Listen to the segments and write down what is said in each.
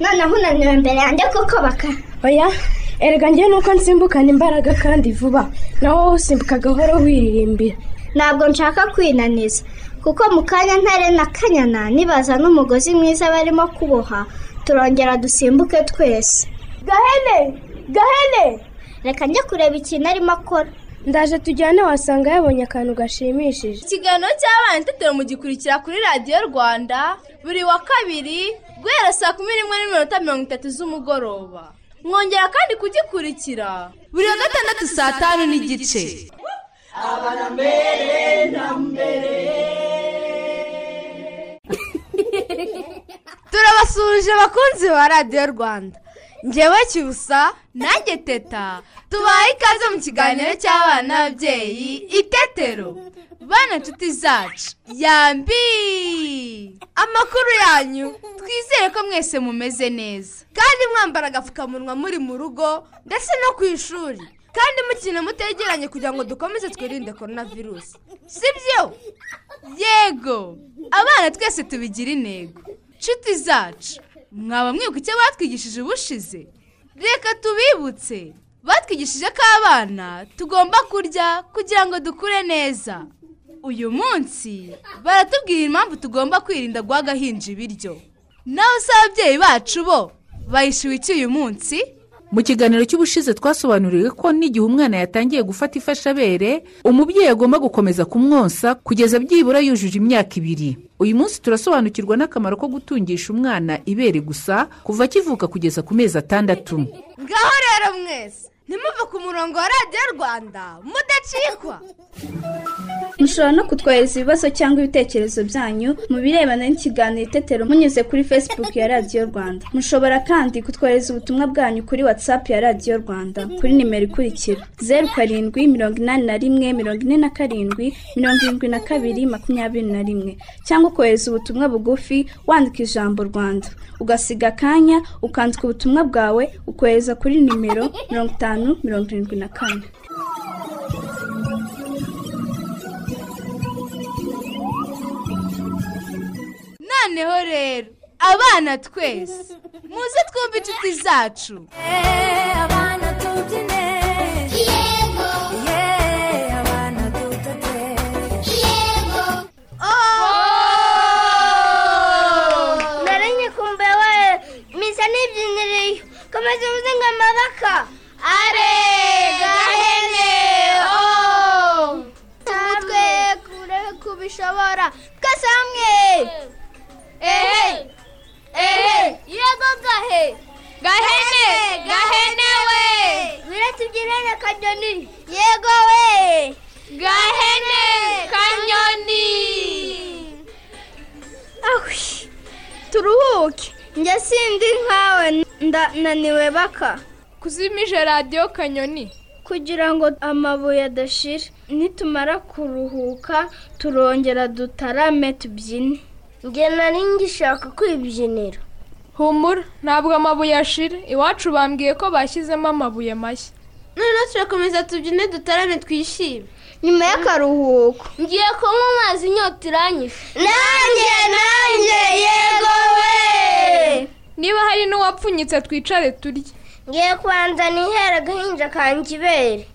Noneho unaniwe imbere yanjye kuko baka oya erega njyewe nuko nsimbukana imbaraga kandi vuba. Nawe wowe usimbuka gahoro wiririmbira. Ntabwo nshaka kwinaniza kuko mu kanya ntare na kanyana nibaza n'umugozi mwiza barimo kuboha turongera dusimbuke twese. Gahene! Gahene! Reka njye kureba ikintu arimo akora. Ndaje tujyane wasanga yabonye akantu gashimishije. Ikiganiro cy'abana itetero mugikurikira kuri radiyo rwanda buri wa kabiri guhera saa kumi n'imwe n'iminota mirongo itatu z'umugoroba. Mwongera kandi kugikurikira. Buri wa gatandatu saa tanu n'igice. Turabasuhuje abakunzi ba radiyo rwanda. Ngewe cyusa. Nanjye teta. Tubaye ikaze mu kiganiro cy'abana n'ababyeyi itetero bana nshuti zacu. Yambi amakuru yanyu. Twizere ko mwese mumeze neza. Kandi mwambara agapfukamunwa muri mu rugo ndetse no ku ishuri. Kandi mukina mutegeranye kugira ngo dukomeze twirinde korona virusi si byo yego. Abana twese tubigira intego. Nshuti zacu. Mwaba mwibuka icyo batwigishije ubushize? Reka tubibutse. Batwigishije ko abana tugomba kurya kugira ngo dukure neza. Uyu munsi baratubwira impamvu tugomba kwirinda guha agahinja ibiryo. Naho se ababyeyi bacu bo bayishyuwe iki uyu munsi? Mu kiganiro cy'ubushize twasobanuriwe ko n'igihe umwana yatangiye gufata ifashabere umubyeyi agomba gukomeza kumwonsa kugeza byibura yujuje imyaka ibiri. Uyu munsi turasobanukirwa n'akamaro ko gutungisha umwana ibere gusa kuva akivuka kugeza ku mezi atandatu. Ngaho rero mwese. Ntimuve ku murongo wa radiyo rwanda. Mudacikwa. Mushobora no kutwohereza ibibazo cyangwa ibitekerezo byanyu mu birebana n'ikiganiro itetero munyuze kuri facebook ya radiyo rwanda. Mushobora kandi kutwohereza ubutumwa bwanyu kuri whatsapp ya radiyo rwanda kuri nimero ikurikira zeru karindwi mirongo inani na rimwe mirongo ine na karindwi mirongo irindwi na kabiri makumyabiri na rimwe. Cyangwa ukohereza ubutumwa bugufi wandika ijambo rwanda. Ugasiga akanya ukandika ubutumwa bwawe ukohereza kuri nimero mirongo itanu mirongo irindwi na kane. Noneho rero abana twese muze twumve inshuti zacu. Narenye kumbe we misa n'ibyiniriyo gahe. Gahene gahene we? Ibyinene kanyoni. Yego we. Gahene kanyoni. Turuhuke. Njye sindi nkawe. Ndananiwe baka. Kuzimije radiyo kanyoni. Kugira ngo amabuye adashira. Nitumara kuruhuka turongera dutarame tubyine. Njye nari ngishaka kwibyinira humura ntabwo amabuye ashira. Iwacu bambwiye ko bashyizemo amabuye mashya. Noneho turakomeza tubyine dutarame twishime. Nyuma y'akaruhuko. Ngiye kunywa amazi inyota iranyishe. Nanjye nanjye yego we! Niba hari n'uwapfunyitse twicare turye. Ngiye kubanza nihere agahinja kanjye ibere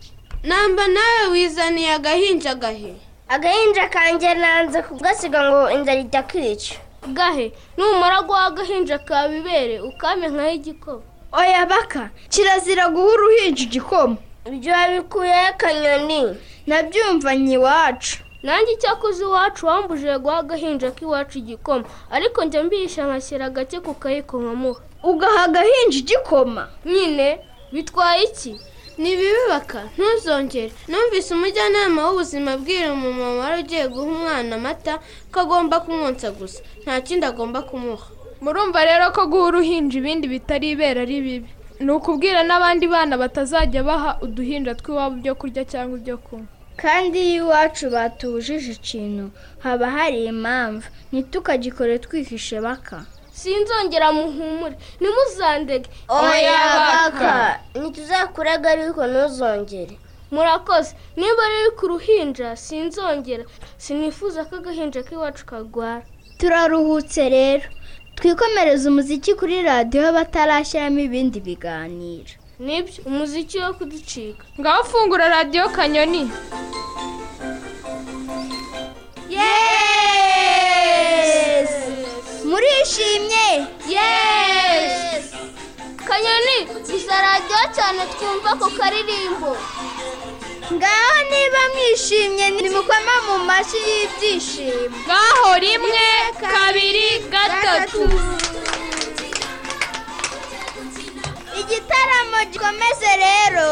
namba nawe wizaniye agahinja gahe? Agahinja kanjye nanze kugasiga ngo inzara ijya kwica gahe? Numara guha agahinja kawe ibere ukame nkaho igikoma. Oya baka kirazira guha uruhinja igikoma. Ibyo wabikuyeho akanyoni nabyumvanye iwacu. Nanjye icyakoze iwacu wambujije guha agahinja k'iwacu igikoma. Ariko njya mbisha nkashyira agake ku kayiko nkamuha. Ugaha agahinja igikoma? Nyine bitwaye iki? Ni bibi baka ntuzongere. Numvise umujyanama w'ubuzima abwira umumama wari ugiye guha umwana amata ko agomba kumwonsa gusa. Nta kindi agomba kumuha. Murumva rero ko guha uruhinja ibindi bitari ibera ari bibi. Ni ukubwira n'abandi bana batazajya baha uduhinja tw'iwabo ibyo kurya cyangwa ibyo kunywa. Kandi iyo iwacu batujije ikintu haba hari impamvu. Ntitukagikore twihishe baka. Sinzongera muhumure. Ntimuzandege. Oya, baka. ntituzakurega ariko ntuzongere. Murakoze. Niba riri ku ruhinja sinzongera. Sinifuza ko agahinja k'iwacu karwara turaruhutse rero. Twikomereze umuziki kuri radiyo batarashyiramo ibindi biganiro. Nibyo? Umuziki wo kuducika. Ngaho fungura radiyo kanyoni. Murishimye cyane twumva ako karirimbo. Ngaho niba mwishimye nimukoma mu mashyi y'ibyishimo. Ngaho rimwe kabiri gatatu. Igitaramo gikomeze rero.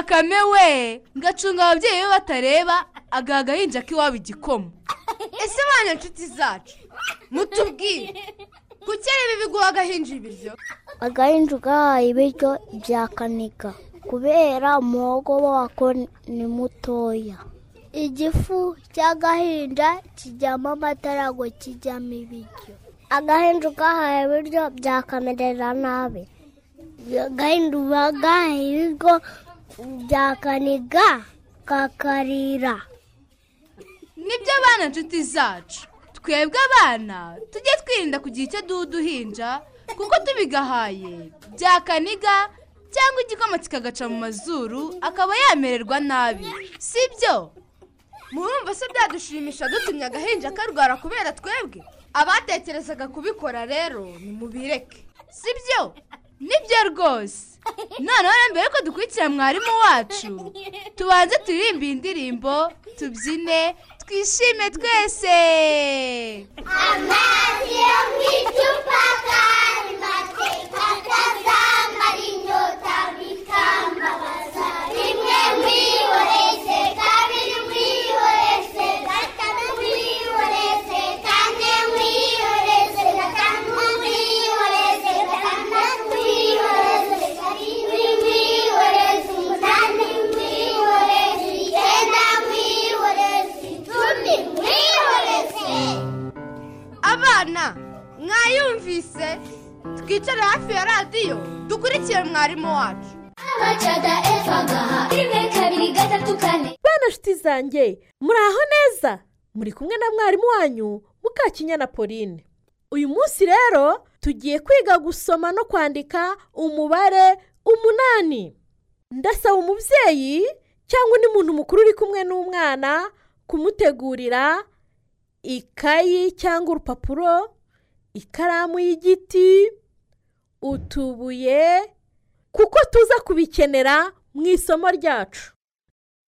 Bakame we ngacunga ababyeyi be batareba agaha agahinja k'iwabo igikoma. Ese bana inshuti zacu? Mutubwire. Kuki ari bibi guha agahinja ibiryo? Agahinja ugahaye ibiryo byakanika kubera umuhogo wako ni mutoya. Igifu cy'agahinja kijyamo amata ntabwo kijyamo ibiryo. Agahinja ugahaye ibiryo byakamerera nabi. Agahinja ugahaye ibiryo byakaniga kakarira. Nibyo bana inshuti zacu. Twebwe abana tujye twirinda kugira icyo duha kuko tubigahaye. Byakaniga cyangwa igikoma kikagaca mu mazuru akaba yamererwa nabi. Si byo murumva se byadushimisha dutumye agahinja karwara kubera twebwe? Abatekerezaga kubikora rero nimubireke. Si byo ni byo rwose. Noneho mbere yuko dukurikira mwarimu wacu tubanze turirimbe iyi ndirimbo tubyine twishime twese. Amazi yo mu icupa kandi mateka atazamara inyota bikambabaza mwarimu wacu kane bana nshuti zanjye muri aho neza? Muri kumwe na mwarimu wanyu mukakinyana pauline. Uyu munsi rero tugiye kwiga gusoma no kwandika umubare umunani. Ndasaba umubyeyi cyangwa undi muntu mukuru uri kumwe n'umwana kumutegurira ikayi cyangwa urupapuro ikaramu y'igiti utubuye kuko tuza kubikenera mu isomo ryacu.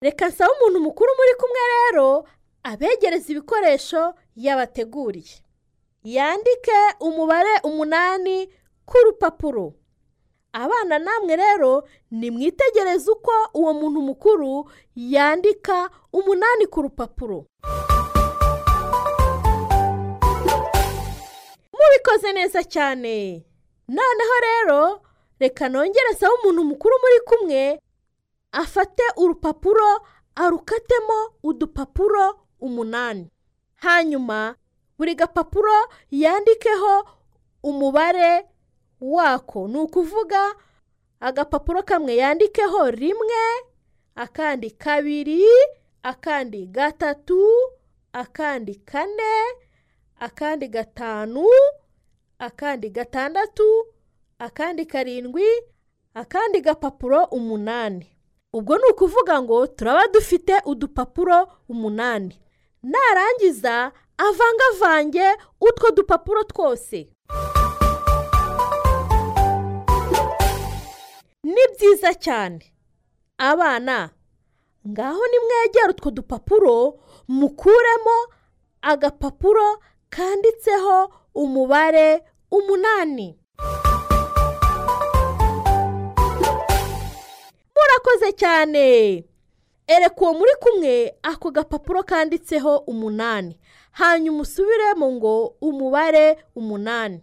Reka nsaba umuntu mukuru muri kumwe rero abegereza ibikoresho yabateguriye. Yandike umubare umunani ku rupapuro. Abana namwe rero nimwitegereze uko uwo muntu mukuru yandika umunani ku rupapuro. Mubikoze neza cyane. Noneho rero reka nongere nsaba umuntu mukuru muri kumwe afate urupapuro arukatemo udupapuro umunani. Hanyuma buri gapapuro yandikeho umubare wako. Ni ukuvuga agapapuro kamwe yandikeho rimwe akandi kabiri akandi gatatu akandi kane akandi gatanu akandi gatandatu akandi karindwi akandi gapapuro umunani. Ubwo ni ukuvuga ngo turaba dufite udupapuro umunani. Narangiza avangavange utwo dupapuro twose. Ni byiza cyane. Abana ngaho nimwegera utwo dupapuro mukuremo agapapuro kanditseho umubare umunani. Urakoze cyane. Ereka uwo muri kumwe ako gapapuro kanditseho umunani. Hanyuma usubiremo ngo umubare umunani.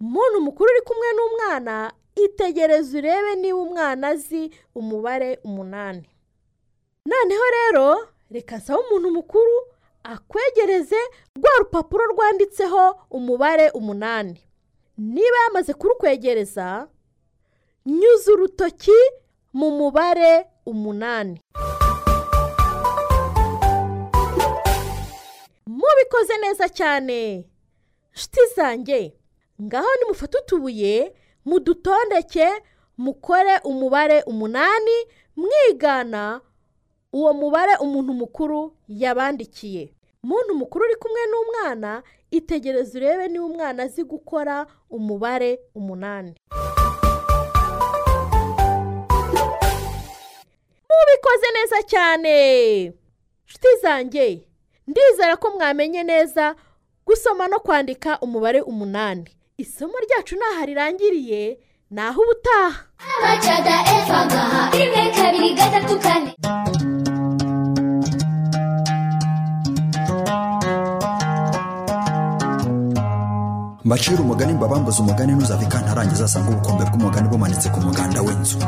Umuntu mukuru uri kumwe n'umwana itegereze urebe niba umwana azi umubare umunani. Noneho rero reka nsaba umuntu mukuru akwegereze rwa rupapuro rwanditseho umubare umunani. Niba yamaze kurukwegereza nyuza urutoki mu mubare umunani. Mubikoze neza cyane. Nshuti zanjye ngaho nimufate utubuye mudutondeke mukore umubare umunani mwigana uwo mubare umuntu mukuru yabandikiye. Umuntu mukuru uri kumwe n'umwana itegereze urebe niba umwana azi gukora umubare umunani. Mubikoze neza cyane. Nshuti zanjye ndizera ko mwamenye neza gusoma no kwandika umubare umunani. Isomo ryacu ntaho rirangiriye naho ubutaha. Abacada efa gaha rimwe kabiri gatatu kane. Mbacira umugani mbabambuze umugani ntuzave ikantarangiza asanga ubukombe bw'umugani bumanitse ku muganda w'inzu.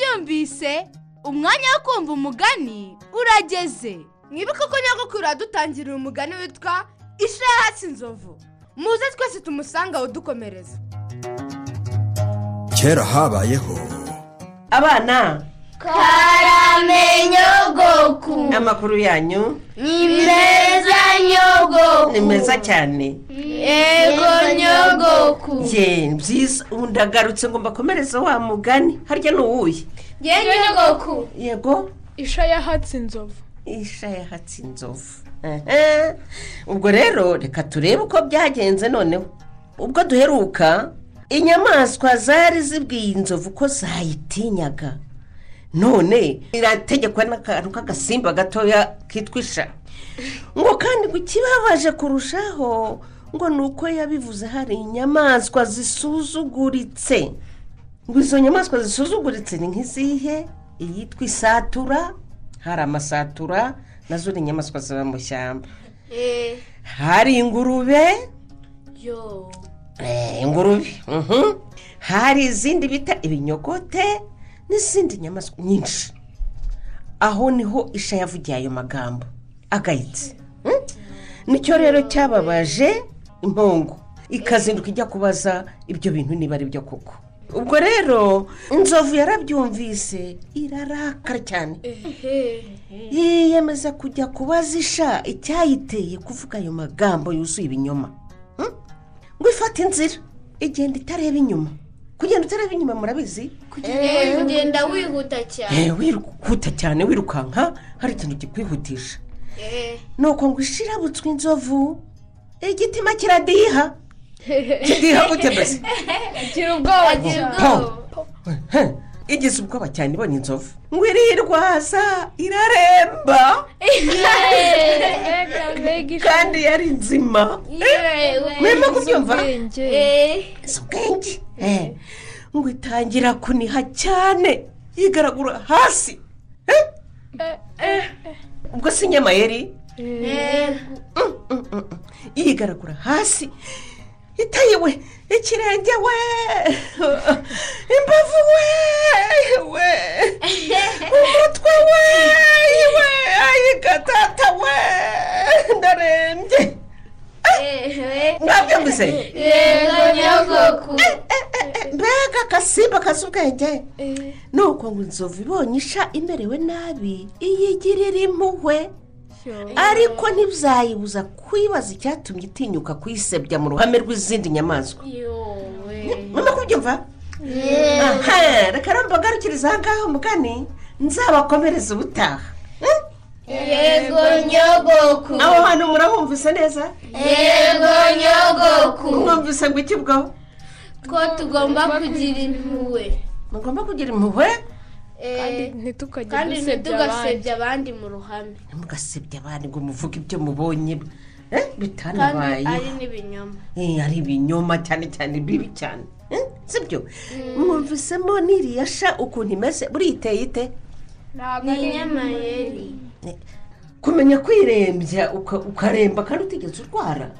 Murabyumvise umwanya wo kumva umugani urageze. Mwibuke ko nyogokuru yadutangiriye umugani witwa ishahatsi inzovu muze twese tumusanga udukomereza. Kera habayeho abana karame nyogoku. Amakuru yanyu. Ni meza nyogoku. Ni meza cyane. Yego nyogoku. Ye byiza. Ubu ndagarutse ngo mbakomereze wa mugani. Harya ni uwuhe? Yewe nyogoku. Yego. Isha yahatse inzovu. Isha yahatse inzovu. Ubwo rero reka turebe uko byagenze noneho. Ubwo duheruka inyamaswa zari zibwiye inzovu ko zayitinyaga. None. Irategekwa n'akantu k'agasimba gatoya kitwa isha. Ngo kandi ngo ikibabaje kurushaho ngo ni uko yabivuze hari inyamaswa zisuzuguritse. Ngo izo nyamaswa zisuzuguritse ni nk'izihe? Iyitwa isatura. Hari amasatura na zo ni inyamaswa ziba mu shyamba. Hari ingurube. Yo. Eh, ingurube. Mhm. hari izindi bita ibinyogote n'izindi nyamaswa nyinshi. Aho ni ho isha yavugiye ayo magambo. Agayitse. Hmm? ni cyo rero cyababaje impongo. Ikazinduka ijya kubaza ibyo bintu niba ari byo koko. Ubwo rero inzovu yarabyumvise irarakara cyane. Yiyemeza kujya kubaza isha icyayiteye kuvuga ayo magambo yuzuye ibinyoma. Hmm? ngo ifate inzira igenda itareba inyuma. Kugenda utareba inyuma murabizi? Kugenda wihuta cyane. Eh, wiruka cyane wirukanka hari ikintu kikwihutisha. Nuko ngo ishirabutswe inzovu igitima kiradiha kidiha gute mbese? Agira ubwoba Igize ubwoba cyane ibonye inzovu. Ngo irirwaza iraremba kandi yari nzima. Mwema kubyumva? Si ubwenge Eh, ngo itangira kuniha cyane. Yigaragura hasi. Eh? ubwo si inyamayeri yigaragura hasi. Itayiwe ikirenge we imbavu we we. Umutwe we we. Ayigatata we. Ndarembye mwabyumvise yego nyogoku. Mbega akasimba kazi ubwenge nuko ngo inzovu ibonye isha imerewe nabi iyigirira impuhwe. Ariko ntibyayibuza kwibaza icyatumye itinyuka kuyisebya mu ruhame rw'izindi nyamaswa. Mama kubyumva reka rero mbagarukiriza aha ngaha umugani nzabakomereza ubutaha. Yego nyogoku. Aho hantu murabumvise neza? Yego nyogoku. Mwumvise ngo iki bwo ko tugomba kugira impuhwe. Mugomba kugira impuhwe? Kandi dusebya ntitugasebye abandi. mu ruhame. Ntimugasebye abandi ngo muvuge ibyo mubonye. Eh, kandi bitanabaye ari n'ibinyoma. Eh, ari ibinyoma cyane cyane bibi cyane. Eh? sibyo? Mwumvisemo n'iriya sha ukuntu imeze? Buriya iteye ite? Ni inyamayeri. Kumenya kwirembya uka- ukaremba kandi utigeze urwara.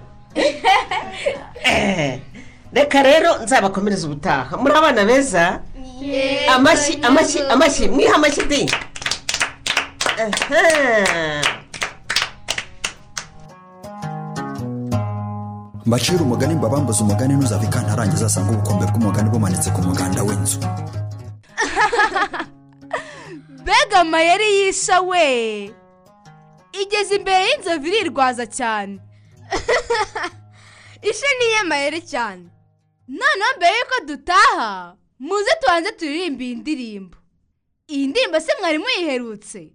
Eh, reka rero nzabakomereza ubutaha. Muri abana beza amashyi amashyi amashyi mwiha amashyi Aha. mbacira umugani mbabambuze umugani ntuzave ikantarangiza asanga ubukombe bw'umugani bumanitse ku muganda w'inzu mbega amayeri yisha we. Igeze imbere y'inzovu irirwaza cyane. Isha ni iy'amayeri cyane? Noneho mbere y'uko dutaha. Muze tubanze turirimbe iyi ndirimbo iyi ndirimbo se mwari muyiherutse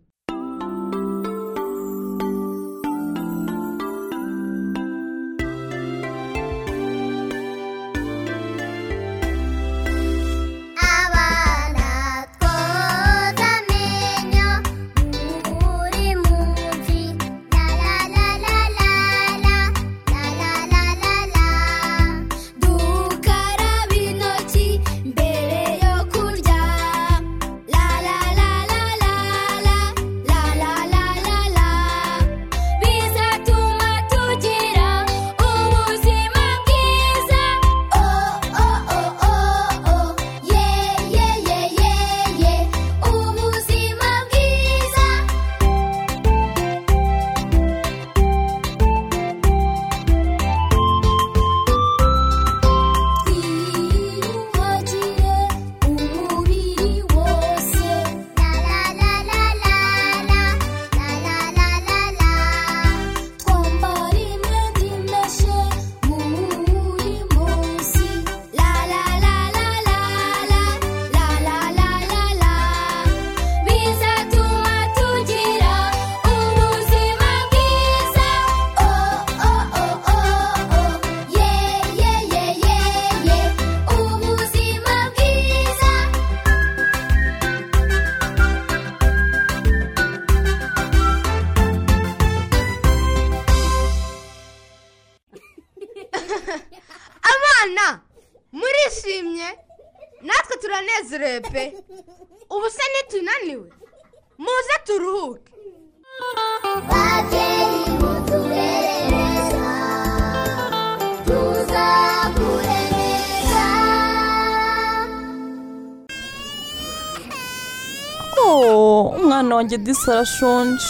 wanjye disi arashonje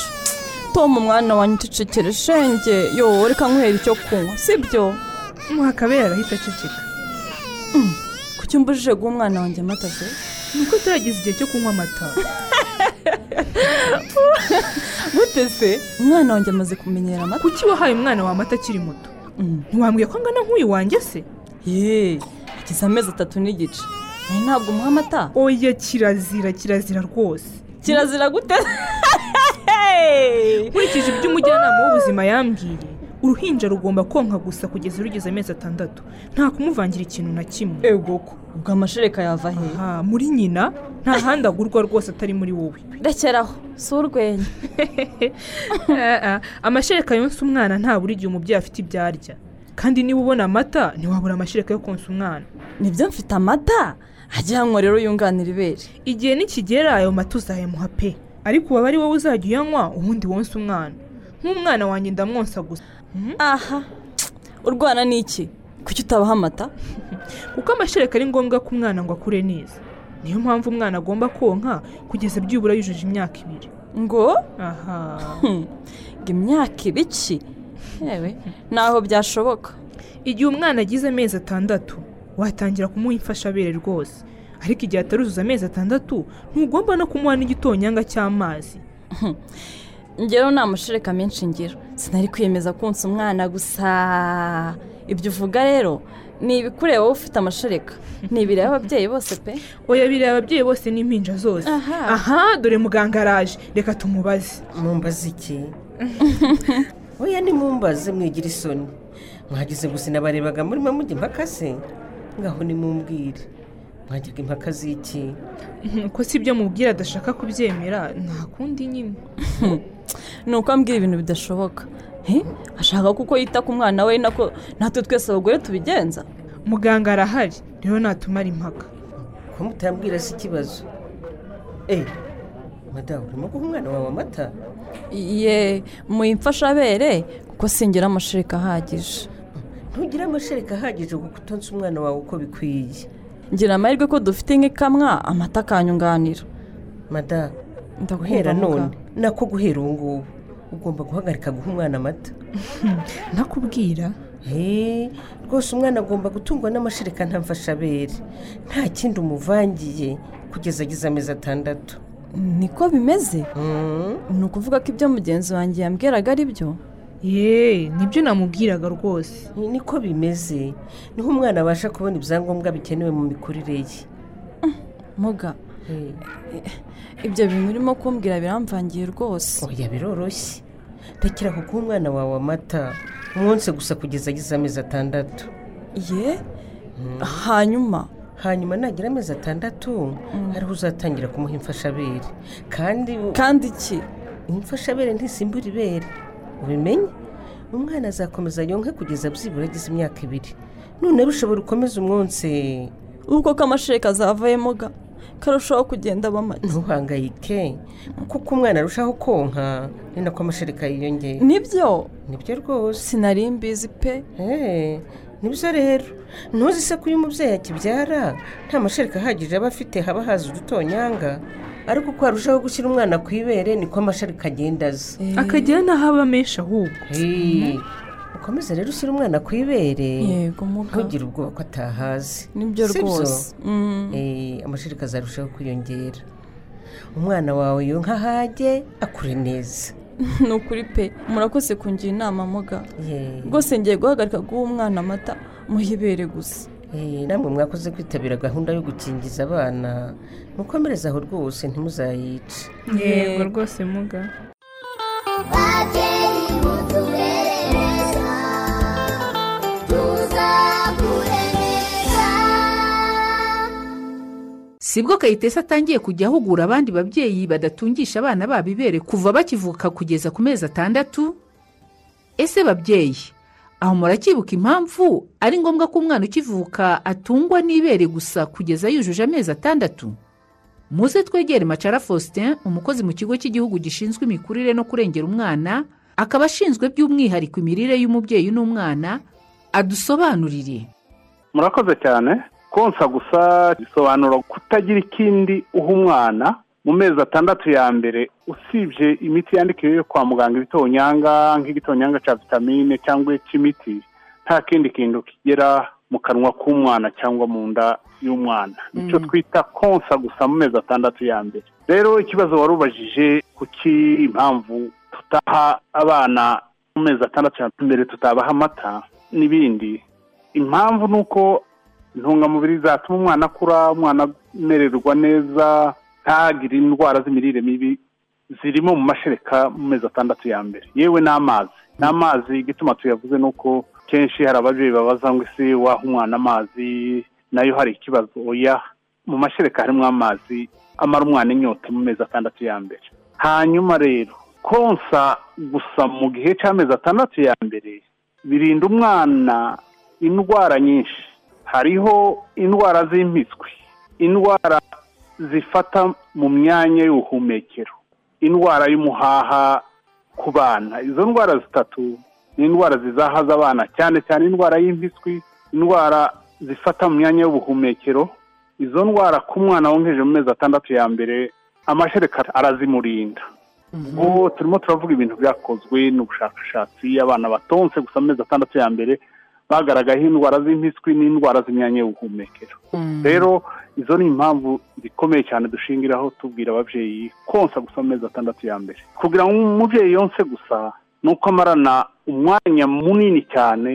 tom umwana wanjye ucecekere shenge. Yo reka nkuhere icyo kunywa sibyo? Muhakabera arahita aceceka. Kuki umbujije guha umwana wanjye amata se? Nuko turageze igihe cyo kunywa amata. Gute se? Umwana wanjye amaze kumenyera amata? Kuki wahaye umwana wawe amata akiri muto? Ntiwambwiye ko angana nk'uyu wanjye se? Yeee agize amezi atatu n'igice. Ntabwo umuha amata. Oya kirazira kirazira rwose. Kirazira gute? Nkurikije ibyo umujyanama w'ubuzima yambwiye uruhinja rugomba konka gusa kugeza rugeze amezi atandatu. Nta kumuvangira ikintu na kimwe. Ego ko ubwo amashereka yava he? Muri nyina nta handi agurwa rwose atari muri wowe. Rekeraho si urwenya. Ah, ah, amashereka yonsa umwana nta buri gihe umubyeyi afite ibyo arya. Kandi niba ubona amata ntiwabura amashereka yo konsa umwana. Nibyo mfite amata? Ajya ngo rero yunganira ibere igihe nikigera ayo mata uzayamuha pe. Ariko uba ari wowe uzajya uyanywa ubundi wonsa umwana. Nk'umwana wanjye ndamwonsa gusa. Aha. Urwana ni iki kuki utabaha amata? Kuko amashereka ari ngombwa ko umwana ngo akure neza. Niyo mpamvu umwana agomba konka kugeza byibura yujuje imyaka ibiri. Ngo? Aha. Ngo imyaka ibiki yewe ntaho byashoboka. Igihe umwana agize amezi atandatu watangira kumuha imfashabere rwose. Ariko igihe ataruzuza amezi atandatu ntugomba no kumuha n'igitonyanga cy'amazi. Ngero nta mashereka menshi ngira. Sinari kwiyemeza konsa umwana gusa. Ibyo uvuga rero ni ibikureba wowe ufite amashereka. Ni ibireba ababyeyi bose pe. Oya bireba ababyeyi bose n'impinja zose. Aha. aha dore muganga araje. Reka tumubaze. Mumbaze iki? Oya nimumbaze mwigira isoni. Mwagize gusa nabarebaga murimo mujya impaka se ngaho nimumbwire mwajyaga impaka z'iki? Ko si ibyo mubwira adashaka kubyemera? Nta kundi nyine. Ni uko ambwira ibintu bidashoboka. Ashaka kuko yita ku mwana we nako natwe twese abagore tubigenza. Muganga arahari. Rero natumara impaka ko mutambwira si ikibazo? Eee madamu urimo guha umwana wawe amata? Ye muyimfashabere kuko singira amashereka ahagije. Ntugire amashereka ahagije kuko utonze umwana wawe uko bikwiye. Ngira amahirwe ko dufite nk'ikamwa amata akanyunganira madamu Ndakumva, guhera muga. none. Nako guhera ubu ngubu. Ugomba guhagarika guha umwana amata. Nakubwira. Hey, rwose umwana agomba gutungwa n'amashereka ntamfashabere nta kindi umuvangiye kugeza agize amezi atandatu. Niko bimeze? Ni ukuvuga ko ibyo mugenzi wanjye yambwiraga ari byo yeee ni byo namubwiraga rwose. Niko bimeze. Niho umwana abasha kubona ibyangombwa bikenewe mu mikurire ye. Muga. Ibyo bintu urimo kumbwira biramvangiye rwose. Oya biroroshye. Rekera kuguha umwana wawe amata. Umunsi gusa kugeza agize amezi atandatu. Ye? Hanyuma? Hanyuma nagira amezi atandatu. Ariho uzatangira kumuha imfashabere. Kandi kandi iki? Imfashabere ntisimbura ibere. Ubimenye? Umwana azakomeza yonke kugeza byibura agize imyaka ibiri. None bishobora ukomeza umunsi. Ubwo ko amashereka azavuyemo ga karushaho kugenda aba make ntuhangayike. Kuko uko umwana arushaho konka ni nako amashereka yiyongera. Nibyo? Nibyo rwose. Sinari mbizi pe. Nibyo rero. Ntuzi se ko iyo umubyeyi akibyara? Nta mashereka ahagije aba afite haba haza udutonyanga. Ariko uko arushaho gushyira umwana ku ibere niko amashereka agenda aza akagira n'aho aba menshi ahubwo. Hey, ukomeze rero ushyire umwana ku ibere. Ntugire ubwoba ko atahazi. Nibyo rwose. Mm. Eh, amashereka azarushaho kwiyongera. Umwana wawe yonka ahage akure neza. Ni ukuri pe murakoze kungira inama muga. Rwose ngiye guhagarika guha umwana amata muhibere gusa. Eh, namwe mwakoze kwitabira gahunda yo gukingiza abana. Mukomereze aho rwose ntimuzayice. Yego rwose muga. Sibwo kayitesi atangiye kujya ahugura abandi babyeyi badatungisha abana babo ibere kuva bakivuka kugeza ku mezi atandatu? Ese babyeyi? Aho muracyibuka impamvu ari ngombwa ko umwana ukivuka atungwa n'ibere gusa kugeza yujuje amezi atandatu. Muze twegere macara faustin umukozi mu kigo cy'igihugu gishinzwe imikurire no kurengera umwana akaba ashinzwe by'umwihariko imirire y'umubyeyi n'umwana adusobanurire. Murakoze cyane konsa gusa bisobanura kutagira ikindi uha umwana mu mezi atandatu ya mbere usibye imiti yandikiwe yo kwa muganga ibitonyanga nk'igitonyanga cya vitamine cyangwa icy'imiti nta kindi kintu kigera mu kanwa k'umwana cyangwa mu nda y'umwana. Nicyo twita konsa gusa mu mezi atandatu ya mbere. Rero ikibazo wari ubajije kuki impamvu tutaha abana mu mezi atandatu ya mbere tutabaha amata n'ibindi? Impamvu ni uko intungamubiri zatuma umwana akura umwana amererwa neza ntagire indwara z'imirire mibi zirimo mu mashereka mu mezi atandatu ya mbere. Yewe n'amazi. N'amazi igituma tuyavuze ni uko kenshi hari ababyeyi babaza ngo ese waha umwana amazi na yo hari ikibazo. Oya mu mashereka harimo amazi amara umwana inyota mu mezi atandatu ya mbere. Hanyuma rero konsa gusa mu gihe cy'amezi atandatu ya mbere birinda umwana indwara nyinshi. Hariho indwara z'impiswi indwara zifata mu myanya y'ubuhumekero. Indwara y'umuhaha ku bana. Izo ndwara zitatu ni indwara zizahaza abana cyane cyane indwara y'impiswi indwara zifata mu myanya y'ubuhumekero. Izo ndwara ku mwana wonkeje mu mezi atandatu ya mbere amashereka arazimurinda. Ubwo turimo turavuga ibintu byakozwe n'ubushakashatsi abana batonse gusa mu mezi atandatu ya mbere bagaragayeho indwara z'impiswi n'indwara z'imyanya y'ubuhumekero. Rero izo ni impamvu zikomeye cyane dushingiraho tubwira ababyeyi konsa gusa mu mezi atandatu ya mbere. Kugira ngo umubyeyi yonse gusa ni uko amarana umwanya munini cyane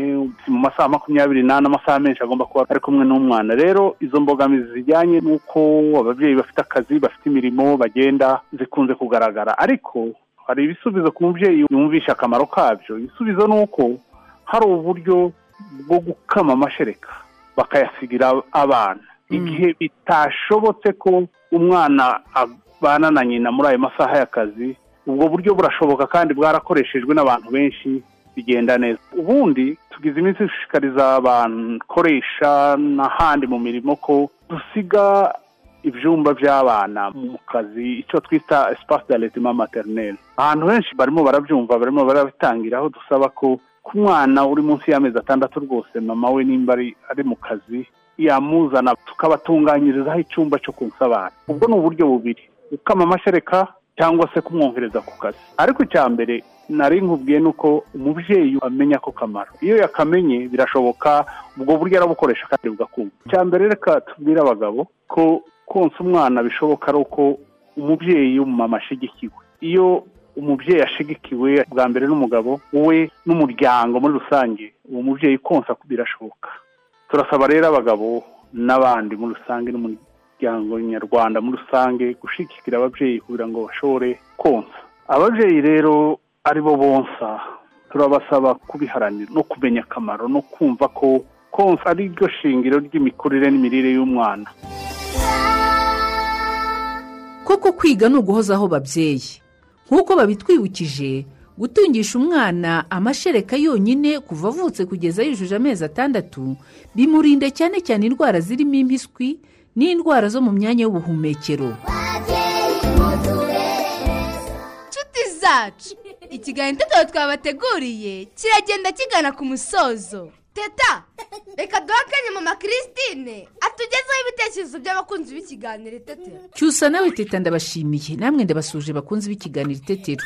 mu masaha makumyabiri n'ane amasaha menshi agomba kuba ari kumwe n'umwana. Rero izo mbogamizi zijyanye n'uko ababyeyi bafite akazi bafite imirimo bagenda zikunze kugaragara. Ariko hari ibisubizo ku mubyeyi yumvisha akamaro kabyo. Ibisubizo ni uko hari uburyo bwo gukama amashereka bakayasigira abana. Igihe bitashobotse ko umwana abana na nyina muri ayo masaha y'akazi ubwo buryo burashoboka kandi bwarakoreshejwe n'abantu benshi bigenda neza. Ubundi tugize iminsi dushishikariza abantu koresha n'ahandi mu mirimo ko dusiga ibyumba by'abana mu kazi icyo twita espace d'allaitement maternel ahantu henshi barimo barabyumva barimo barabitangira aho dusaba ko ku mwana uri munsi y'amezi atandatu rwose mama we nimba ari mu kazi yamuzana tukabatunganyirizaho icyumba cyo konsa abana ubwo ni uburyo bubiri gukama amashereka cyangwa se kumwohereza ku kazi. Ariko icya mbere nari nkubwiye ni uko umubyeyi amenya ako kamaro. Iyo yakamenye birashoboka ubwo buryo arabukoresha kandi bugakunda. Icya mbere reka tubwire abagabo ko konsa umwana bishoboka ari uko umubyeyi w'umumama ashyigikiwe iyo umubyeyi ashigikiwe bwa mbere n'umugabo we n'umuryango muri rusange uwo mubyeyi konsa birashoboka. Turasaba rero abagabo n'abandi muri rusange n'umuryango nyarwanda muri rusange gushyigikira ababyeyi kugira ngo bashobore konsa. Ababyeyi rero ari bo bonsa. Turabasaba kubiharanira no kumenya akamaro no kumva ko konsa ari ryo shingiro ry'imikurire n'imirire y'umwana. Koko kwiga ni uguhozaho babyeyi. Nk'uko babitwibukije gutungisha umwana amashereka yonyine kuva avutse kugeza yujuje amezi atandatu bimurinda cyane cyane indwara zirimo impiswi n'indwara zo mu myanya y'ubuhumekero. Inshuti zacu ikiganiro itetero twabateguriye kiragenda kigana ku musozo. Teta reka duhe akanya mama christine. Atugezeho ibitekerezo by'abakunzi b'ikiganiro itetero cyusa nawe teta ndabashimiye. Namwe ndabasuje bakunze b'ikiganiro itetero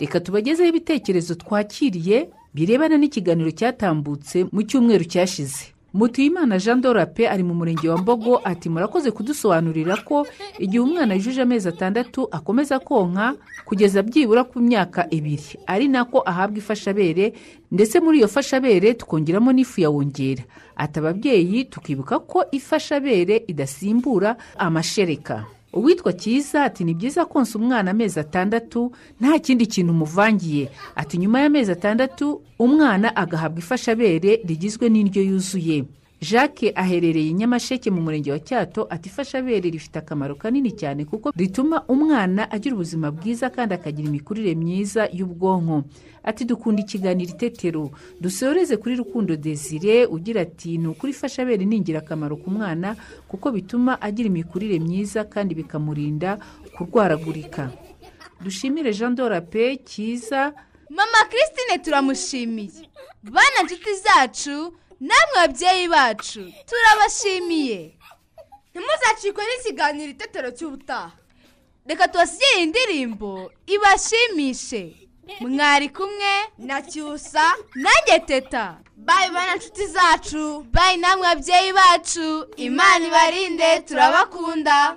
reka tubagezeho ibitekerezo twakiriye birebana n'ikiganiro cyatambutse mu cyumweru cyashize. Mutuyimana jean dorape ari mu murenge wa mbogo ati murakoze kudusobanurira ko igihe umwana yujuje amezi atandatu akomeza konka kugeza byibura ku myaka ibiri. Ari nako ahabwa ifashabere ndetse muri iyo fashabere tukongeramo n'ifu ya wongera. Ati ababyeyi tukibuka ko ifashabere idasimbura amashereka. Uwitwa cyiza ati ni byiza konsa umwana amezi atandatu nta kindi kintu umuvangiye ati nyuma y'amezi atandatu umwana agahabwa ifashabere rigizwe n'indyo yuzuye. Jacques aherereye i nyamasheke mu murenge wa cyato ati ifashabere rifite akamaro kanini cyane kuko rituma umwana agira ubuzima bwiza kandi akagira imikurire myiza y'ubwonko. Ati dukunda ikiganiro itetero dusoreze kuri rukundo desire ugira ati ni ukuri ifashabere ni ingirakamaro ku mwana kuko bituma agira imikurire myiza kandi bikamurinda kurwaragurika. Dushimire jean dorape cyiza mama christine turamushimiye. Bana inshuti zacu namwe babyeyi bacu turabashimiye. Ntimuzacikwe n'ikiganiro itetero cy'ubutaha. Reka tubasigire indirimbo ibashimishe. Mwari kumwe na cyusa nanjye teta bayi bana inshuti zacu. Bayi namwe babyeyi bacu. Imana ibarinde turabakunda.